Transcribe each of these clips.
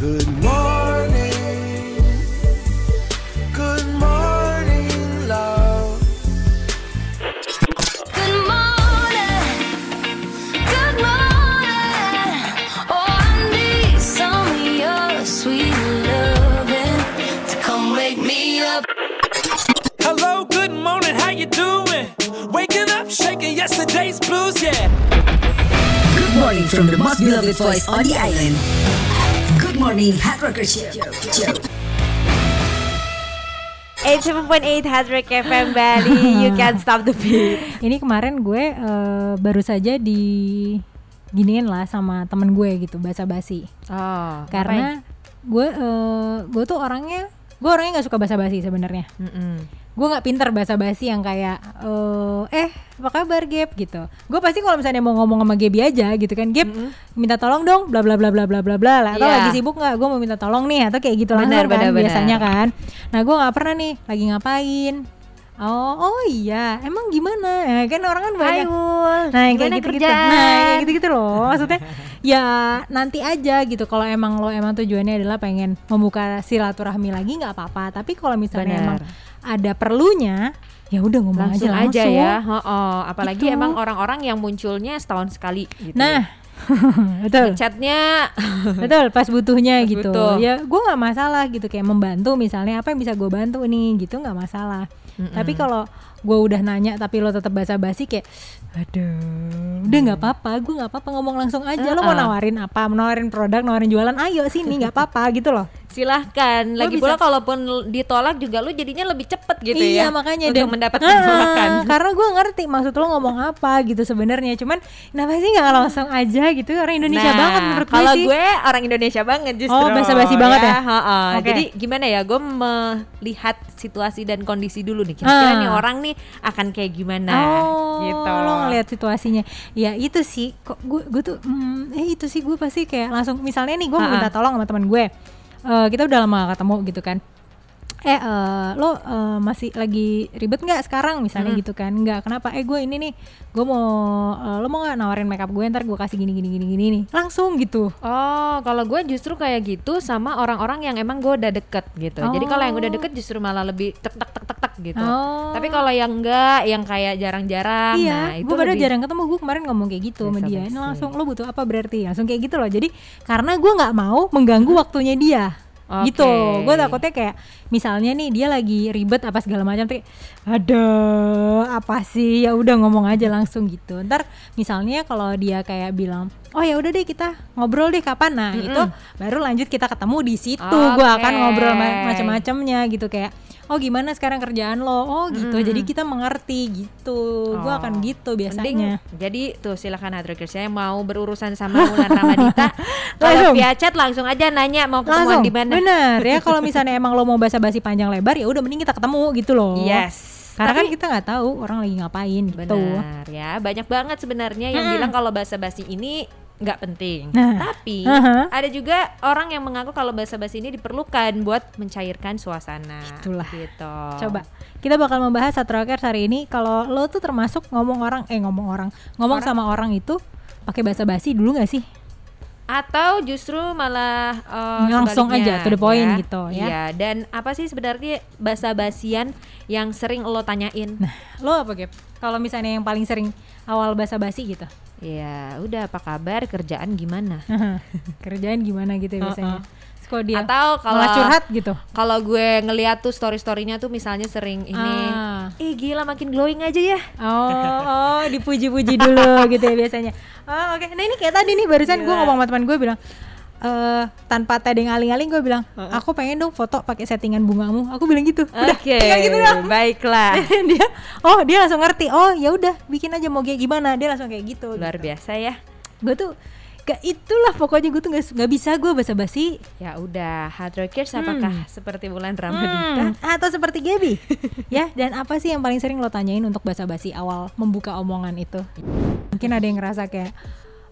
Good morning. Good morning, love. Good morning, good morning. Oh, I need some of your sweet loving to come wake me up. Hello, good morning, how you doing? Waking up, shaking yesterday's blues, yeah. Good morning from the most beloved voice on the island. Morning, Hard Rocker Show. Show. 87.8 Hard Rock FM Bali You can't stop the beat Ini kemarin gue eh, baru saja di giniin lah sama temen gue gitu basa-basi. Oh Karena gue eh, gue tuh orangnya gue orangnya nggak suka basa-basi sebenarnya. Gue nggak pinter basa-basi yang kayak eh eh apa kabar Gap gitu. Gue pasti kalau misalnya mau ngomong sama Gaby aja gitu kan, Gap minta tolong dong, bla bla bla bla bla bla bla lah. Atau Iya. lagi sibuk nggak? Gue mau minta tolong nih atau kayak gitu langsung Benar, kan biasanya kan. Nah gue nggak pernah nih lagi ngapain. Oh, oh iya, emang gimana? Ya, kan orang kan banyak. Ayul Nah, yang kayak gitu-gitu. Nah, kayak gitu-gitu loh. Maksudnya ya nanti aja gitu. Kalau emang lo emang tujuannya adalah pengen membuka silaturahmi lagi nggak apa-apa. Tapi kalau misalnya Benar. emang ada perlunya, ya udah ngomong Langsung aja aja langsung. ya oh, Apalagi Gitu. emang orang-orang yang munculnya setahun sekali gitu Nah, betul. Chatnya Betul, pas butuhnya Pas gitu. butuh. Ya, gue nggak masalah gitu kayak membantu misalnya apa yang bisa gue bantu nih gitu nggak masalah. Tapi kalau gue udah nanya tapi lo tetap basa-basi kayak, aduh, udah nggak apa-apa, gue nggak apa-apa ngomong langsung aja. Lo mau Uh-uh. nawarin apa? Mau nawarin produk, nawarin jualan, ayo sini nggak apa-apa gitu loh. Silahkan Lo Lagi pula kalaupun ditolak juga lu jadinya lebih cepet gitu iya ya makanya Untuk dan mendapatkan Ah, karena gue ngerti maksud lo ngomong apa gitu sebenarnya cuman kenapa sih nggak langsung aja gitu orang Indonesia Nah, banget menurut gue kalau gue orang Indonesia banget justru. Oh, basa-basi banget ya? ha-ha. Oke. Jadi gimana ya? Gue melihat situasi dan kondisi dulu nih. Kira-kira Ah. nih orang nih akan kayak gimana? Oh, gitu lo ngeliat situasinya. Ya itu sih, kok gue gue tuh, hmm, eh itu sih gue pasti kayak langsung misalnya nih gue minta tolong sama teman gue, Eh, kita udah lama gak ketemu gitu kan. Eh eh, lo eh, masih lagi ribet nggak sekarang misalnya gitu kan? Nggak kenapa? Eh gue ini nih, gue mau eh, lo mau nggak nawarin makeup gue ntar gue kasih gini gini gini gini nih, langsung gitu. Oh, kalau gue justru kayak gitu sama orang-orang yang emang gue udah deket gitu. Jadi kalau yang udah deket justru malah lebih tek tek tek tek tek gitu. Oh. Tapi kalau yang enggak, yang kayak jarang-jarang, nah iya, itu gue lebih- jarang ketemu gue kemarin ngomong kayak gitu sama dia. Langsung lo butuh apa berarti langsung kayak gitu loh. Jadi karena gue nggak mau mengganggu waktunya dia. Oke. Gitu, gue takutnya kayak misalnya nih dia lagi ribet apa segala macam, tuh kayak, aduh apa sih ya udah ngomong aja langsung gitu. Ntar misalnya kalau dia kayak bilang, oh ya udah deh kita ngobrol deh kapan, nah itu baru lanjut kita ketemu di situ. Gue akan ngobrol ma- macam-macamnya gitu kayak, oh gimana sekarang kerjaan lo, oh gitu. Jadi kita mengerti gitu. Gue akan Oh. gitu Mending, biasanya. jadi tuh silakan Hadrokers saya mau berurusan sama Wulan Ramadita kalau Langsung. via chat langsung aja nanya mau ketemuan langsung di mana bener ya kalau misalnya emang lo mau basa-basi panjang lebar ya udah mending kita ketemu gitu loh yes karena kan kita nggak tahu orang lagi ngapain gitu benar ya banyak banget sebenarnya yang Mm-mm. bilang kalau basa-basi ini nggak penting Nah. tapi Aha. ada juga orang yang mengaku kalau basa-basi ini diperlukan buat mencairkan suasana Itulah. gitu coba kita bakal membahas satu rockers hari ini kalau lo tuh termasuk ngomong orang eh ngomong orang ngomong sama orang itu pakai basa-basi dulu nggak sih atau justru malah eh, Langsung aja, to the point gitu, ya. Iya, dan apa sih sebenarnya basa-basian yang sering lo tanyain? nah lo apa Gap? kalau misalnya yang paling sering awal basa-basi gitu Ya, udah apa kabar? Kerjaan gimana? kerjaan gimana gitu ya biasanya Terus kalau dia Atau kalau malah curhat gitu Kalau gue ngeliat tuh story-storynya tuh misalnya sering ini, Ah. ih gila makin glowing aja ya. Oh, oh dipuji-puji dulu gitu ya biasanya. Oh, oke. Nah, ini kayak tadi nih barusan gue ngomong sama teman gue bilang eh tanpa tedeng aling-aling gue bilang, "Aku pengen dong foto pakai settingan bungamu." Aku bilang gitu. Udah, Oke, tinggal gitu doang. baiklah. dia oh, dia langsung ngerti. Oh, ya udah, bikin aja mau kayak gimana. Dia langsung kayak gitu. Luar biasa ya. Gue tuh gak itulah pokoknya gue tuh gak, nggak bisa gue basa-basi. Ya udah, hard rockers apakah seperti bulan Ramadita? Hmm, atau seperti Gaby? Ya dan apa sih yang paling sering lo tanyain untuk basa-basi awal membuka omongan itu? Mungkin ada yang ngerasa kayak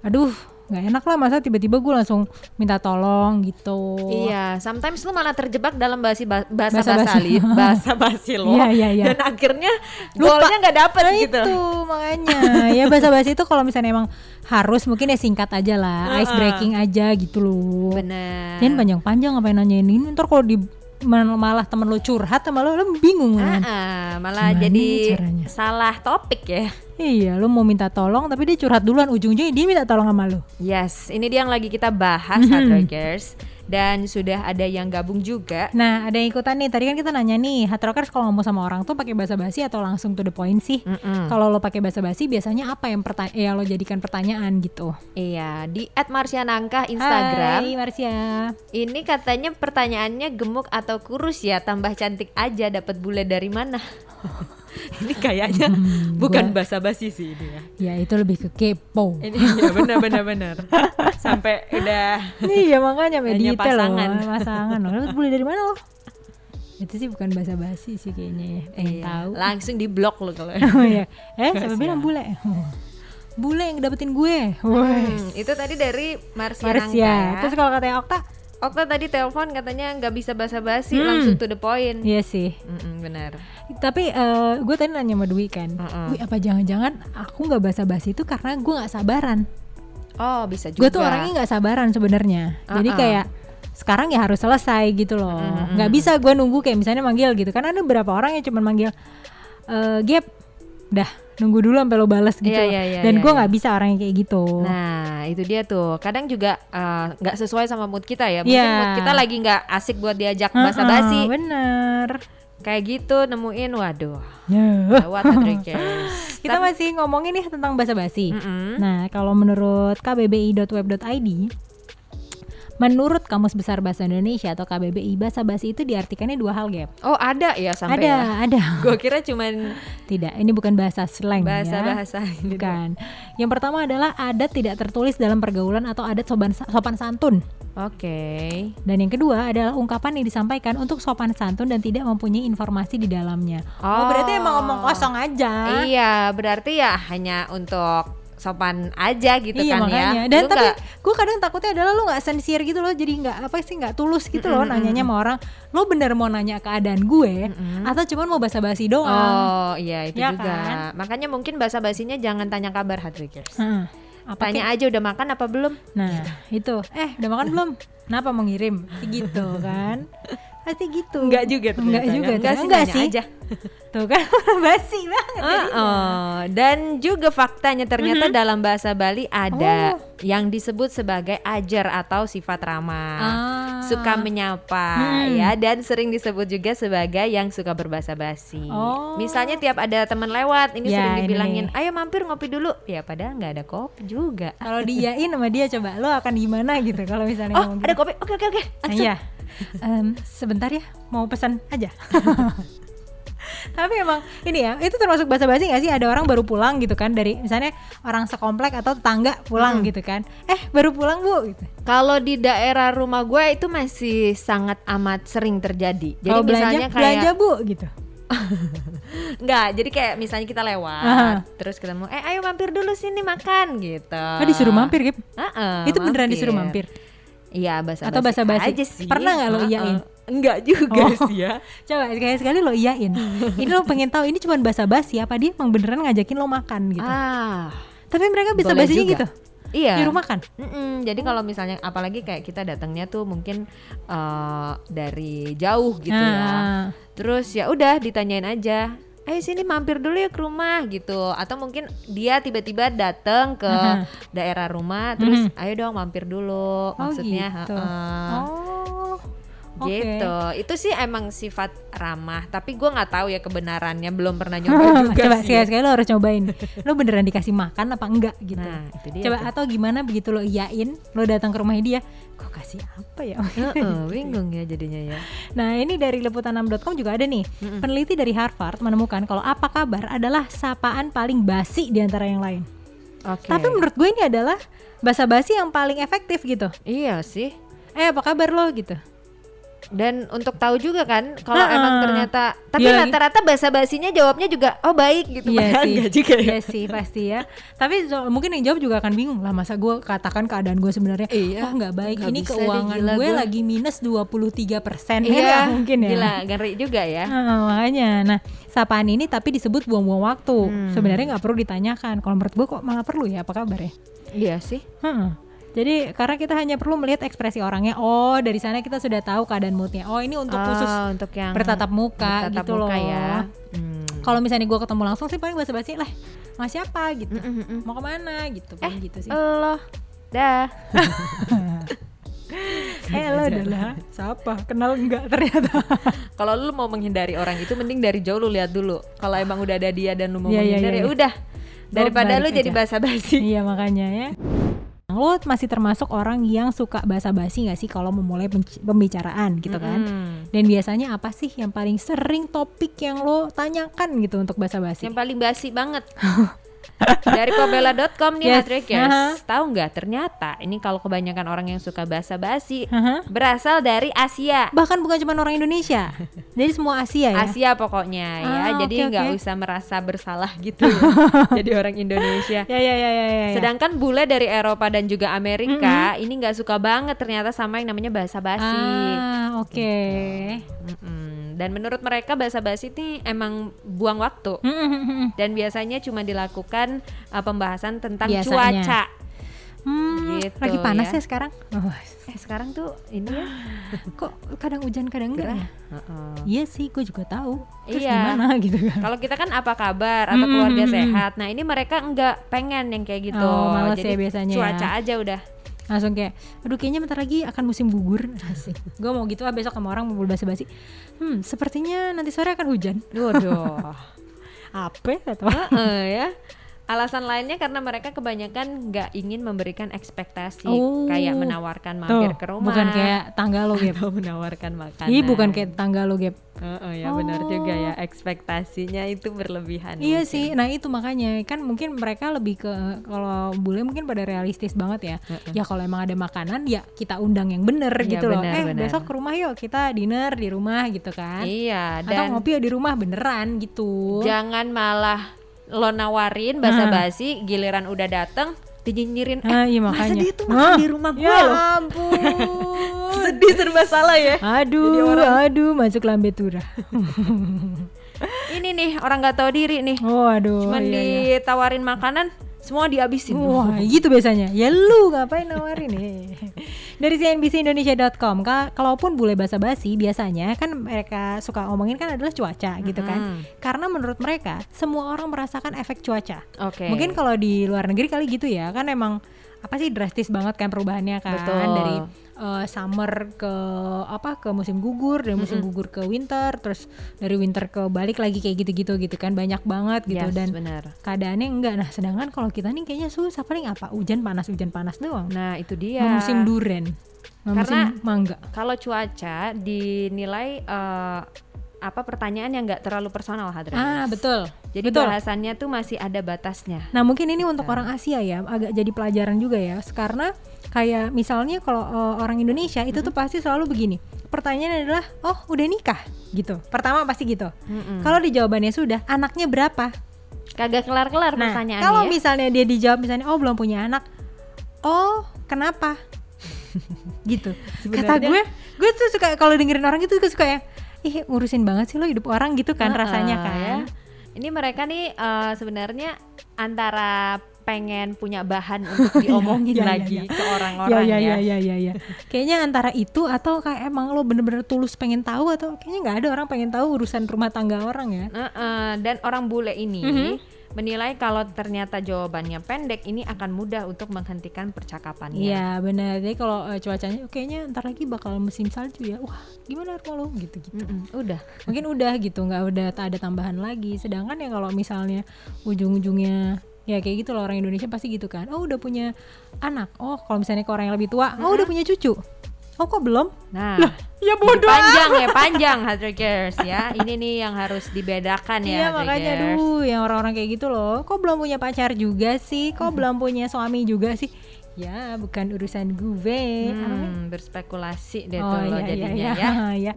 aduh nggak enak lah masa tiba-tiba gue langsung minta tolong gitu Iya, sometimes lu malah terjebak dalam bahasa Basa-basi. basi bahasa basi lo. Iya, iya, iya. Dan akhirnya Lupa. golnya nggak dapet Nah, gitu. itu makanya ya bahasa basi itu kalau misalnya emang harus mungkin ya singkat aja lah ice breaking aja gitu loh Benar. jangan panjang-panjang ngapain nanyain ini ntar kalau di malah temen lo curhat sama lo lo bingung kan Ah, malah Gimana jadi caranya? salah topik ya. iya lo mau minta tolong tapi dia curhat duluan ujung-ujungnya dia minta tolong sama lo Yes, ini dia yang lagi kita bahas. Hardrockers dan sudah ada yang gabung juga. Nah, ada yang ikutan nih. Tadi kan kita nanya nih, hard rockers kalau ngomong sama orang tuh pakai bahasa basi atau langsung to the point sih? Mm-mm. Kalau lo pakai bahasa basi, biasanya apa yang pertanya ya lo jadikan pertanyaan gitu? Iya, di @marsianangka Instagram. Hai Marcia. Ini katanya pertanyaannya gemuk atau kurus ya, tambah cantik aja dapat bule dari mana? ini kayaknya bukan gua- basa-basi sih ini ya. Ya itu lebih ke kepo. Ini ya benar benar benar. Sampai udah iya makanya medita pasangan. loh, pasangan loh. Lo boleh dari mana lo? Itu sih bukan bahasa basi sih kayaknya ya. Pengen Iya, tahu. langsung di blok lo kalau. Oh iya. Eh, siapa bilang bule? Bule yang dapetin gue. Hmm, itu tadi dari Marsianangka Marcia. ya. Terus kalau katanya Okta? Okta tadi telepon katanya nggak bisa basa-basi, Hmm. langsung to the point. Iya sih. Mm-mm, benar. Tapi eh, gue tadi nanya sama Dwi kan, Heeh. Dwi apa jangan-jangan aku nggak basa-basi itu karena gue nggak sabaran. Oh, bisa juga. Gue tuh orangnya nggak sabaran sebenarnya. Jadi kayak sekarang ya harus selesai gitu loh. Mm-mm. Nggak bisa gue nunggu kayak misalnya manggil gitu. Karena ada beberapa orang yang cuma manggil, eh Gap, dah nunggu dulu sampai lo balas gitu. Iya, loh. iya, iya, Dan iya, gue nggak bisa orang yang kayak gitu. Nah, itu dia tuh. Kadang juga eh, nggak sesuai sama mood kita ya. Mungkin Iya. mood kita lagi nggak asik buat diajak Heeh, basa-basi. Bener. Kayak gitu nemuin waduh. Lewat Hardrockers. Kita masih ngomongin nih tentang basa-basi. Mm-mm. Nah, kalau menurut kbbi.web.id, menurut Kamus Besar Bahasa Indonesia atau KBBI, bahasa basi itu diartikannya dua hal, Gap. Oh, ada ya sampai ada, ya. ada. Gue kira cuman Tidak, ini bukan bahasa slang ya. bahasa-bahasa ini. Bukan. Yang pertama adalah adat tidak tertulis dalam pergaulan atau adat sopan, sopan santun. Oke. Dan yang kedua adalah ungkapan yang disampaikan untuk sopan santun dan tidak mempunyai informasi di dalamnya. Oh, berarti emang ngomong kosong aja. Iya, berarti ya hanya untuk sopan aja gitu iya kan makanya. ya. Dan Lu tapi gue kadang takutnya adalah lo nggak sincere gitu loh, jadi nggak apa sih nggak tulus gitu loh Mm-mm, nanyanya sama orang. Lo bener mau nanya keadaan gue atau cuman mau basa-basi doang? Oh iya itu Ya juga. kan? Makanya mungkin bahasa basinya jangan tanya kabar Hardwickers. Heeh. Apa Tanya kek? aja udah makan apa belum? Nah itu, eh udah makan belum? Kenapa mau ngirim? Gitu kan? Pasti gitu. Enggak juga Enggak ternyata ya. juga. Enggak ternyata. sih, sih. aja. Tuh kan basi banget. Jadinya. oh. Dan juga faktanya ternyata dalam bahasa Bali ada Oh. yang disebut sebagai ajar atau sifat ramah. Ah. Suka menyapa Hmm. ya dan sering disebut juga sebagai yang suka berbahasa basi. Oh. Misalnya tiap ada teman lewat ini Ya, sering ini dibilangin, nih. "Ayo mampir ngopi dulu." Ya padahal nggak ada kopi juga. Kalau diain sama dia coba lo akan gimana gitu kalau misalnya Oh, ada gitu. kopi. Oke, oke, oke. Iya. Em, sebentar ya, mau pesan aja. Tapi emang ini ya, itu termasuk bahasa basi gak sih? Ada orang baru pulang gitu kan dari misalnya orang sekomplek atau tetangga pulang gitu kan. Eh, baru pulang Bu gitu. Kalau di daerah rumah gue itu masih sangat amat sering terjadi. Jadi Kalau belanja, misalnya kayak belanja Bu gitu. Enggak, jadi kayak misalnya kita lewat, Aha. terus ketemu, eh ayo mampir dulu sini makan gitu. Oh, disuruh mampir, Gip. Heeh, itu beneran disuruh mampir. Iya, bahasa Atau basa-basi? aja sih. Pernah nggak lo iyain? Enggak juga Oh. sih ya. Coba sekali-sekali lo iyain. ini lo pengen tahu ini cuma basa-basi apa dia emang beneran ngajakin lo makan gitu. Ah, Tapi mereka bisa basinya juga. gitu. iya. Di rumah kan? Mm-mm, jadi kalau misalnya apalagi kayak kita datangnya tuh mungkin eh, dari jauh gitu ya. Ah. Terus ya udah ditanyain aja. Ayo sini mampir dulu ya ke rumah gitu. Atau mungkin dia tiba-tiba datang ke Aha. daerah rumah terus Mhm. ayo dong mampir dulu. Oh, Maksudnya gitu. heeh. Oh. Oke. gitu. Itu sih emang sifat ramah, tapi gua nggak tahu ya kebenarannya, belum pernah nyoba juga Coba sih. sekali-sekali lo harus cobain. lo beneran dikasih makan apa enggak gitu. Nah, itu dia. Coba tuh. atau gimana begitu lo iyain, lo datang ke rumahnya dia, kok kasih apa ya? Heeh, bingung ya jadinya ya. Nah ini dari liputan6.com juga ada nih Peneliti dari Harvard menemukan kalau apa kabar adalah sapaan paling basi di antara yang lain Oke. Tapi menurut gue ini adalah bahasa basi yang paling efektif gitu iya sih. Eh apa kabar lo gitu Dan untuk tahu juga kan kalau Ha-ha. emang ternyata tapi lagi- rata-rata basa-basinya jawabnya juga oh baik gitu Iya sih, juga ya. iya sih pasti ya. Tapi so- mungkin yang jawab juga akan bingung lah masa gue katakan keadaan gue sebenarnya Iya, oh nggak baik nggak ini deh, keuangan gue gua. lagi minus 23 persen Iya, mungkin ya. Gila, ngeri juga ya. Nah, makanya, nah sapaan ini tapi disebut buang-buang waktu. Hmm. Sebenarnya nggak perlu ditanyakan. Kalau menurut gue kok malah perlu ya? Apa kabar ya? Iya sih. Heeh. Jadi karena kita hanya perlu melihat ekspresi orangnya. Oh dari sana kita sudah tahu keadaan moodnya. Oh ini untuk khusus Oh, untuk yang bertatap muka bertatap gitu muka loh. ya. Hmm. Kalau misalnya gue ketemu langsung sih paling basa-basi lah. Mas siapa gitu? Mm, mm, mm. Mau ke mana gitu? Paling gitu sih. Lo dah. eh lo adalah siapa? Kenal enggak ternyata? Kalau lu mau menghindari orang itu mending dari jauh lu lihat dulu. Kalau emang udah ada dia dan lu mau Iya, iya, menghindar iya, ya iya. udah. Daripada balik lu jadi aja. basa-basi. iya makanya ya. Lo masih termasuk orang yang suka basa-basi gak sih kalau memulai pembicaraan gitu kan? Mm. Dan biasanya apa sih yang paling sering topik yang lo tanyakan gitu untuk basa-basi? Yang paling basi banget. Dari pobela.com nih Yes, Hatrickers. aha. Tahu nggak ternyata ini kalau kebanyakan orang yang suka basa-basi Haha. berasal dari Asia. Bahkan bukan cuma orang Indonesia, jadi semua Asia ya. Asia pokoknya ya. Ah, Jadi oke, nggak oke. usah merasa bersalah gitu. ya. Jadi orang Indonesia. Ya ya ya ya ya. ya. Sedangkan bule dari Eropa dan juga Amerika ini nggak suka banget ternyata sama yang namanya bahasa basi. Ah oke. Mm-mm. Dan menurut mereka bahasa basi ini emang buang waktu. Dan biasanya cuma dilakukan uh, pembahasan tentang Biasanya. cuaca. Hmm, Gitu, lagi panas ya. ya sekarang. Oh, Eh sekarang tuh ini ya. kok kadang hujan kadang enggak ya? Heeh. Iya sih, gue juga tahu. Terus Iya. gimana gitu kan? Kalau kita kan apa kabar atau keluarga sehat. Nah ini mereka enggak pengen yang kayak gitu. Oh, males Jadi ya biasanya ya. Cuaca aja udah. Langsung kayak, aduh kayaknya bentar lagi akan musim gugur. Asik. gue mau gitu ah besok sama orang mau basa-basi. Hmm, sepertinya nanti sore akan hujan. Waduh. Apa atau? Heeh, ya. Alasan lainnya karena mereka kebanyakan nggak ingin memberikan ekspektasi Oh. kayak menawarkan mampir Tuh, ke rumah. bukan kayak tangga lo, Gap. atau menawarkan makanan. Ih, bukan kayak tangga lo, Gap. Heeh, ya benar juga ya ekspektasinya itu berlebihan. Iya mungkin. sih, nah itu makanya kan mungkin mereka lebih ke kalau bule mungkin pada realistis banget ya. Ya kalau emang ada makanan ya kita undang yang bener Iya, gitu loh. benar, Eh benar. besok ke rumah yuk kita dinner di rumah gitu kan. Iya Atau dan ngopi yuk di rumah beneran gitu. jangan malah lo nawarin basa-basi giliran udah dateng dinyinyirin eh Ah, iya masa makanya. dia tuh makan Hah? di rumah gue ya loh ampun. sedih serba salah ya aduh, aduh masuk lambe turah. ini nih orang nggak tahu diri nih Oh, aduh. cuman iya, iya. ditawarin makanan semua dihabisin. Wah gitu biasanya. Ya lu ngapain nawarin nih? Dari cnbcindonesia.com ka- Kalaupun bule basa-basi Biasanya kan mereka suka ngomongin kan adalah cuaca gitu kan. Karena menurut mereka Semua orang merasakan efek cuaca. Oke. Mungkin kalau di luar negeri kali gitu ya Kan emang apa sih drastis banget kan perubahannya kan. Betul. Dari eh, summer ke apa ke musim gugur dari musim gugur ke winter terus dari winter ke balik lagi kayak gitu-gitu gitu kan. Banyak banget gitu Yes, dan benar. keadaannya enggak. Nah sedangkan kalau kita nih kayaknya susah paling apa? Hujan panas hujan panas doang. Nah itu dia. Musim duren musim Karena- mangga. kalau cuaca dinilai eh, apa pertanyaan yang nggak terlalu personal Hadra ah betul. Jadi betul. bahasannya tuh masih ada batasnya. Nah mungkin ini untuk orang Asia ya agak jadi pelajaran juga ya. Karena kayak misalnya kalau eh, orang Indonesia itu tuh pasti selalu begini. Pertanyaannya adalah oh udah nikah? Gitu. Pertama pasti gitu. Mm-mm. kalau di jawabannya sudah anaknya berapa? Kagak kelar-kelar nah pertanyaannya kalau ya. misalnya dia dijawab misalnya oh belum punya anak. Oh kenapa? Gitu. Kata Sebenarnya- gue gue tuh suka kalau dengerin orang itu gue suka ya ih ngurusin banget sih lo hidup orang gitu kan Heeh, rasanya ya. kan Ini mereka nih eh, sebenarnya antara pengen punya bahan untuk diomongin Iya, iya, lagi iya. ke ya orang-orang ya ya. ya ya ya ya kayaknya antara itu atau kayak emang lo bener-bener tulus pengen tahu atau kayaknya nggak ada orang pengen tahu urusan rumah tangga orang ya Heeh, dan orang bule ini Mhm. Menilai kalau ternyata jawabannya pendek ini akan mudah untuk menghentikan percakapannya. Iya benar. Jadi kalau eh, cuacanya "Oh, kayaknya ntar lagi bakal musim salju ya. Wah gimana lo gitu gitu Mm-mm, udah. mungkin udah gitu nggak udah tak ada tambahan lagi. Sedangkan ya kalau misalnya ujung-ujungnya ya kayak gitu loh orang Indonesia pasti gitu kan. Oh udah punya anak. Oh kalau misalnya ke orang yang lebih tua oh udah punya cucu oh kok belum Nah, ya jadi panjang ya panjang Hadrikers ya. Ini nih yang harus dibedakan ya. Iya makanya aduh yang orang-orang kayak gitu loh kok belum punya pacar juga sih kok belum punya suami juga sih Ya, bukan urusan gue. Hmm, berspekulasi deh Oh tuh iya, iya, jadinya iya, ya. iya.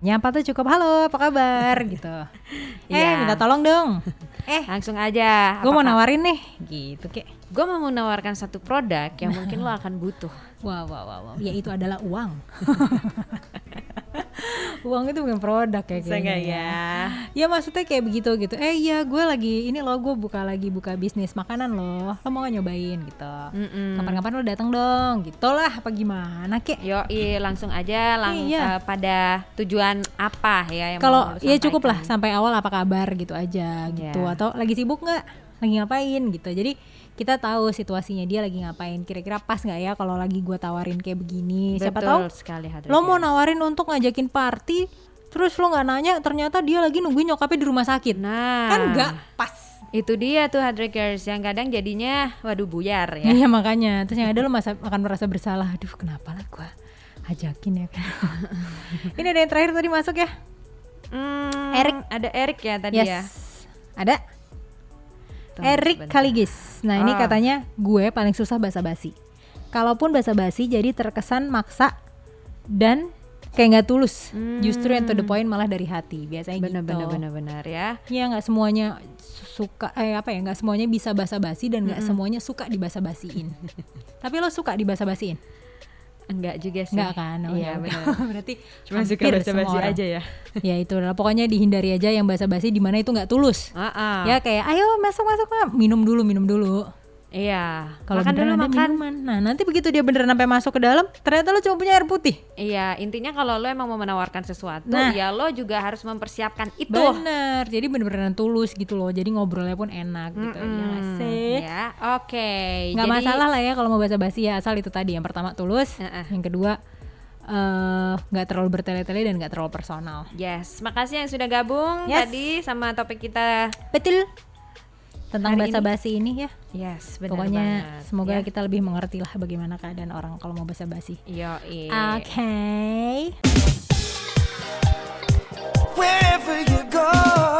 Nyapa tuh cukup halo, apa kabar gitu. Eh, Iya. minta tolong dong. Eh, Langsung aja. gue mau nawarin nih, gitu kek. Gue mau menawarkan satu produk yang mungkin lo akan butuh. Wow, wow, wow, wow. Yaitu adalah uang. uang itu bukan produk ya kayaknya ya. ya? Ya maksudnya kayak begitu gitu. Eh iya gue lagi ini loh gue buka lagi buka bisnis makanan loh. Lo mau nyobain gitu. Mm-mm. Kapan-kapan lo datang dong. Gitu lah apa gimana kek. Yo, langsung aja lang Iya. eh, pada tujuan apa ya yang Kalau mau lo ya cukup lah sampai awal apa kabar gitu aja gitu Iya. atau lagi sibuk nggak lagi ngapain gitu jadi kita tahu situasinya dia lagi ngapain kira-kira pas nggak ya kalau lagi gue tawarin kayak begini? Siapa Betul tahu sekali Hadra lo mau nawarin untuk ngajakin party terus lo nggak nanya ternyata dia lagi nungguin nyokapnya di rumah sakit. Nah, kan nggak pas. Itu dia tuh Hadrakers yang kadang jadinya waduh buyar ya. Iya makanya. Terus yang ada lo masa akan merasa bersalah. Aduh kenapa lah gue ajakin ya? Kan ini ada yang terakhir tadi masuk ya? Hmm, Erik. ada Erik ya tadi yes. ya. ada Tunggu Erik sebentar. Kaligis. Nah, ini Ah. katanya gue paling susah basa-basi. Kalaupun basa-basi jadi terkesan maksa dan kayak nggak tulus. Justru yang to the point malah dari hati. Biasanya Bener gitu. bener bener bener ya. Ya nggak semuanya suka eh apa ya nggak semuanya bisa basa-basi dan nggak semuanya suka dibasa-basiin. Tapi lo suka dibasa-basiin? Enggak juga sih. Nggak kan? Oh, iya ya benar. Berarti Cuma suka basa-basi aja ya. ya itu lah. Pokoknya dihindari aja yang basa-basi di mana itu nggak tulus. Ah, ah. Ya kayak ayo masuk masuk Mak." minum dulu minum dulu. Iya. Kalau makan dulu makan. minuman. Nah, nanti begitu dia beneran sampai masuk ke dalam, ternyata lo cuma punya air putih. Iya, intinya kalau lo emang mau menawarkan sesuatu, Nah. ya lo juga harus mempersiapkan itu. Bener. Jadi bener-beneran tulus gitu loh. Jadi ngobrolnya pun enak gitu. Ya nggak Hmm, sih? ya. Oke. Okay, Nggak jadi... masalah lah ya kalau mau bahasa basi ya asal itu tadi yang pertama tulus, uh -uh. yang kedua eh, nggak uh, terlalu bertele-tele dan nggak terlalu personal. Yes, makasih yang sudah gabung yes. tadi sama topik kita. Betul. Tentang bahasa basi ini. ya. Yes, benar Pokoknya banget. semoga ya. kita lebih mengerti lah bagaimana keadaan orang kalau mau bahasa basi. Yo. Oke. Okay. Wherever you go.